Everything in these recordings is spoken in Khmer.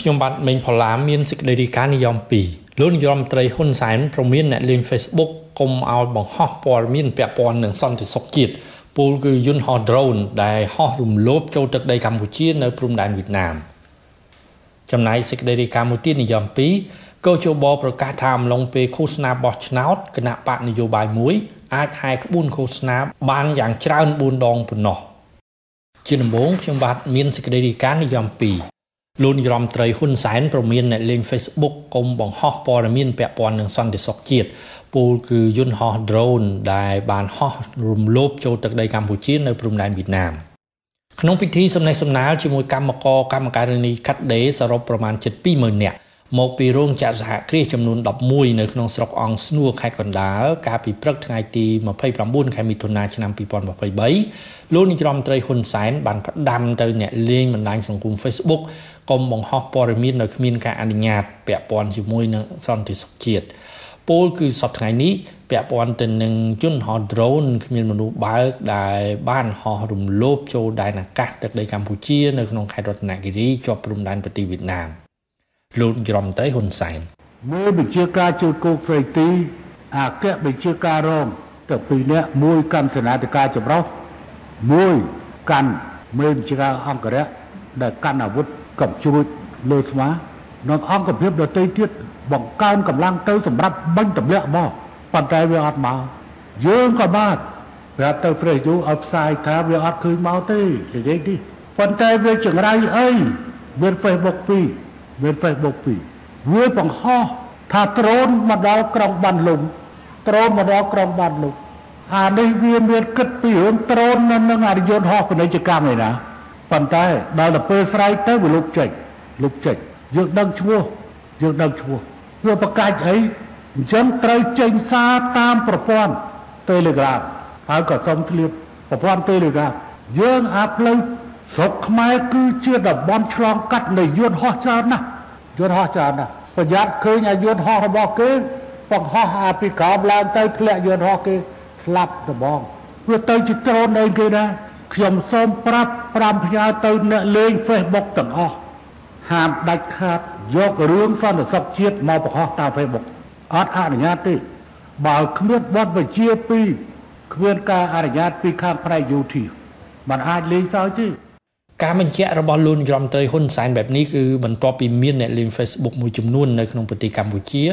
ខ្ញុំបាទមេងផល្លាមានសេចក្តីរាយការណ៍និយម2លោកនាយរដ្ឋមន្ត្រីហ៊ុនសែនប្រមានអ្នកលេង Facebook កុំឲ្យបង្ហោះព័ត៌មានពាក់ព័ន្ធនឹងសន្តិសុខជាតិពលគឺយន្តហោះ drone ដែលហោះរំលោភចូលទឹកដីកម្ពុជានៅព្រំដែនវៀតណាមចំណែកសេចក្តីរាយការណ៍មួយទៀតនិយម2កោជបប្រកាសថាអំឡុងពេលឃោសនាបោះឆ្នោតគណៈបកនយោបាយមួយអាចហែក្បួនឃោសនាបានយ៉ាងច្រើន4ដងប៉ុណ្ណោះជាដំបូងខ្ញុំបាទមានសេចក្តីរាយការណ៍និយម2 លោកនាយរដ្ឋមន្ត្រីហ៊ុនសែនប្រមានអ្នកលេង Facebook កុំបង្ហោះព័ត៌មានពាក់ព័ន្ធនឹងសន្តិសុខជាតិពូលគឺយន្តហោះ drone ដែលបានហោះរំលោភចូលទឹកដីកម្ពុជានៅព្រំដែនវៀតណាមក្នុងពិធីសំណេះសំណាលជាមួយកម្មករកម្មការិនីកាត់ដេរសរុបប្រមាណជិត20000នាក់ មកពីរោងចក្រសហគ្រាសចំនួន11នៅក្នុងស្រុកអង្គស្នួរខេត្តកណ្ដាលកាលពីព្រឹកថ្ងៃទី29ខែមិថុនាឆ្នាំ2023លោកនាយរដ្ឋមន្ត្រីហ៊ុនសែនបានផ្ដាំទៅអ្នកលេងបណ្ដាញសង្គម Facebook កុំបង្ហោះព័ត៌មាននៅគ្មានការអនុញ្ញាតពាក់ព័ន្ធជាមួយនឹងសន្តិសុខជាតិពលគឺសប្តាហ៍នេះពាក់ព័ន្ធទៅនឹងយន្តហោះ drone គ្មានមនុស្សបើកដែលបានហោះរំលោភចូលដែនអាកាសទឹកដីកម្ពុជានៅក្នុងខេត្តរតនគិរីជាប់ព្រំដែនប្រទេសវៀតណាម លោកយមត្រីហ៊ុនសែនមេបញ្ជាការជួយគោកស្រីទីអគ្គបញ្ជាការរងទៅពីរនាក់មួយកម្មសេនាធិការចម្រុះមួយកាន់មេបញ្ជាការអង្គរៈដែលកាន់អាវុធកំជ្រួចលើស្មានិងអង្គភាពដទៃទៀតបង្កើនកម្លាំងទៅសម្រាប់បាញ់ទម្លាក់មកប៉ុន្តែវាអត់មកយើងក៏បានប្រាប់ទៅ fresh you ឲ្យផ្សាយថាវាអត់ឃើញមកទេនិយាយនេះប៉ុន្តែវាចង្រៃអីមាន Facebook 2 មាន Facebook 2វាបង្ហោះថាដ្រូនមកដល់ក្រុងបានលុងដ្រូនមកដល់ក្រុងបានលុងអានេះវាមានគិតពីរឿងដ្រូននៅនឹងអរិយន្តហោះពាណិជ្ជកម្មឯណាប៉ុន្តែដល់ទៅពេលស្រែកទៅវាលុបចេញលុបចេញយើងដឹងឈ្មោះយើងដឹងឈ្មោះវាប្រកាច់អីអញ្ចឹងត្រូវចេញសារតាមប្រព័ន្ធ Telegram ហើយក៏សុំធ្លាបប្រព័ន្ធ Telegram យើងអាផ្លូវ ស្រុកខ្មែរគឺជាតំបន់ឆ្លងកាត់នៃយន្តហោះច្រើនណាស់យន្តហោះច្រើនណាស់ប្រយ័ត្នឃើញអាយន្តហោះរបស់គេបង្ហោះអាពីក្រោមឡើងទៅធ្លាក់យន្តហោះគេស្លាប់ដបងវាទៅជាដ្រូនអីគេដែរខ្ញុំសូមប្រាប់5ផ្ញើទៅអ្នកលេង Facebook ទាំងអស់ហាមដាច់ខាតយករឿងសន្តិសុខជាតិមកបង្ហោះតាម Facebook អត់អនុញ្ញាតទេបើគ្មានបទបញ្ជាពីគ្មានការអនុញ្ញាតពីខាងផ្នែកយោធាมันអាចលេងសើចទេ ការបញ្ជាក់របស់លោកនាយរដ្ឋមន្ត្រីហ៊ុនសែនបែបនេះគឺបន្ទាប់ពីមានអ្នកលេង Facebook មួយចំនួននៅក្នុងប្រទេសកម្ពុជា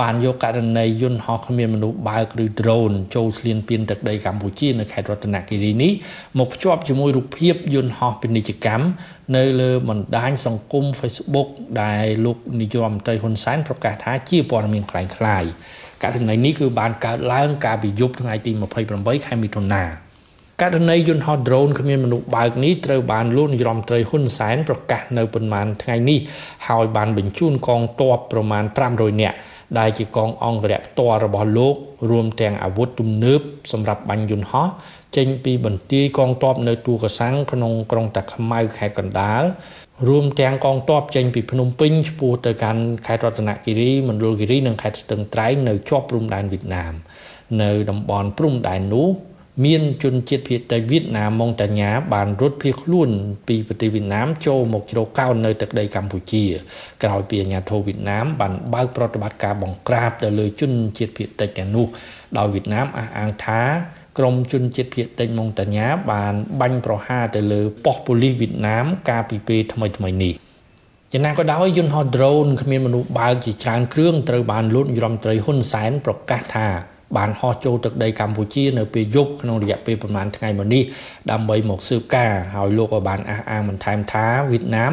បានយកករណីយន្តហោះគ្មានមនុស្សបើកឬ drone ចូលឈ្លានពានទឹកដីកម្ពុជានៅខេត្តរតនគិរីនេះមកភ្ជាប់ជាមួយរូបភាពយន្តហោះពាណិជ្ជកម្មនៅលើបណ្ដាញសង្គម Facebook ដែលលោកនាយរដ្ឋមន្ត្រីហ៊ុនសែនប្រកាសថាជាព័ត៌មានคล้ายៗករណីនេះគឺបានកើតឡើងកាលពីយប់ថ្ងៃទី28ខែមិថុនា ករណីយន្តហោះ drone គ្មានមនុស្សបើកនេះត្រូវបានលោកនាយរដ្ឋមន្ត្រីហ៊ុនសែនប្រកាសនៅប៉ុន្មានថ្ងៃនេះហើយបានបញ្ជូនកងទ័ពប្រមាណ500នាក់ដែលជាកងអង្គរៈផ្ទាល់របស់លោករួមទាំងអាវុធទំនើបសម្រាប់បាញ់យន្តហោះចេញពីបន្ទាយកងទ័ពនៅទូកសាំងក្នុងក្រុងតាខ្មៅខេត្តកណ្ដាលរួមទាំងកងទ័ពចេញពីភ្នំពេញឆ្ពោះទៅកាន់ខេត្តរតនគិរីមណ្ឌលគិរីនិងខេត្តស្ទឹងត្រែងនៅជាប់ព្រំដែនវៀតណាមនៅតំបន់ព្រំដែននោះ មានជនជាតិភាគតិចវៀតណាមម៉ុងតាញ៉ាបានរត់ភៀសខ្លួនពីប្រទេសវៀតណាមចូលមកជ្រកកោននៅទឹកដីកម្ពុជា ក្រោយពីអាញាធរវៀតណាមបានបើកប្រតិបត្តិការបង្ក្រាបទៅលើជនជាតិភាគតិចទាំងនោះដោយវៀតណាមអះអាងថាក្រមជនជាតិភាគតិចម៉ុងតាញ៉ាបានបាញ់ប្រហារទៅលើប៉ុស្តិ៍ប៉ូលីសវៀតណាមកាលពីពេលថ្មីថ្មីនេះយ៉ាងណាក៏ដោយយន្តហោះ drone គ្មានមនុស្សបើកជាច្រើនគ្រឿងត្រូវបានលូតយមត្រីហ៊ុនសែនប្រកាសថា បានហោះចូលទឹកដីកម្ពុជានៅពេលយប់ក្នុងរយៈពេលប្រមាណថ្ងៃមុននេះដើម្បីមកស៊ើបការហើយលោកក៏បានអះអាងបន្ថែមថាវៀតណាម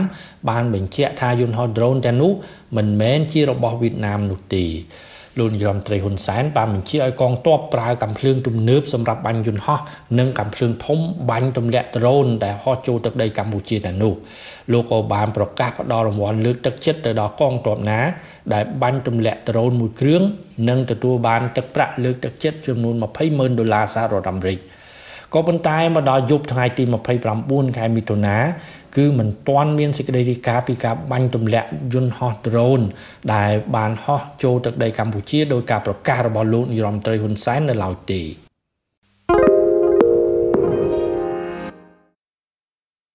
បានបញ្ជាក់ថាយន្តហោះ drone ទាំងនោះមិនមែនជារបស់វៀតណាមនោះទេ លោកនាយរដ្ឋមន្ត្រីហ៊ុនសែនបានបញ្ជាឲ្យកងទ័ពប្រើកាំភ្លើងទំនើបសម្រាប់បាញ់យន្តហោះនិងកាំភ្លើងធំបាញ់ទម្លាក់ដ្រូនដែលហោះចូលទឹកដីកម្ពុជាទាំងនោះលោកក៏បានប្រកាសផ្ដល់រង្វាន់លើកទឹកចិត្តទៅដល់កងទ័ពណា ដែលបាញ់ទម្លាក់ដ្រូនមួយគ្រឿងនិងទទួលបានទឹកប្រាក់លើកទឹកចិត្តចំនួន20ម៉ឺនដុល្លារសហរដ្ឋអាមេរិក ក៏ប៉ុន្តែមកដល់យប់ថ្ងៃទី29ខែមិថុនាគឺមិនទាន់មានសេចក្តីរាយការណ៍ពីការបាញ់ទម្លាក់យន្តហោះ drone ដែលបានហោះចូលទឹកដីកម្ពុជាដោយការប្រកាសរបស់លោកនាយរដ្ឋមន្ត្រីហ៊ុនសែននៅឡើយទេ។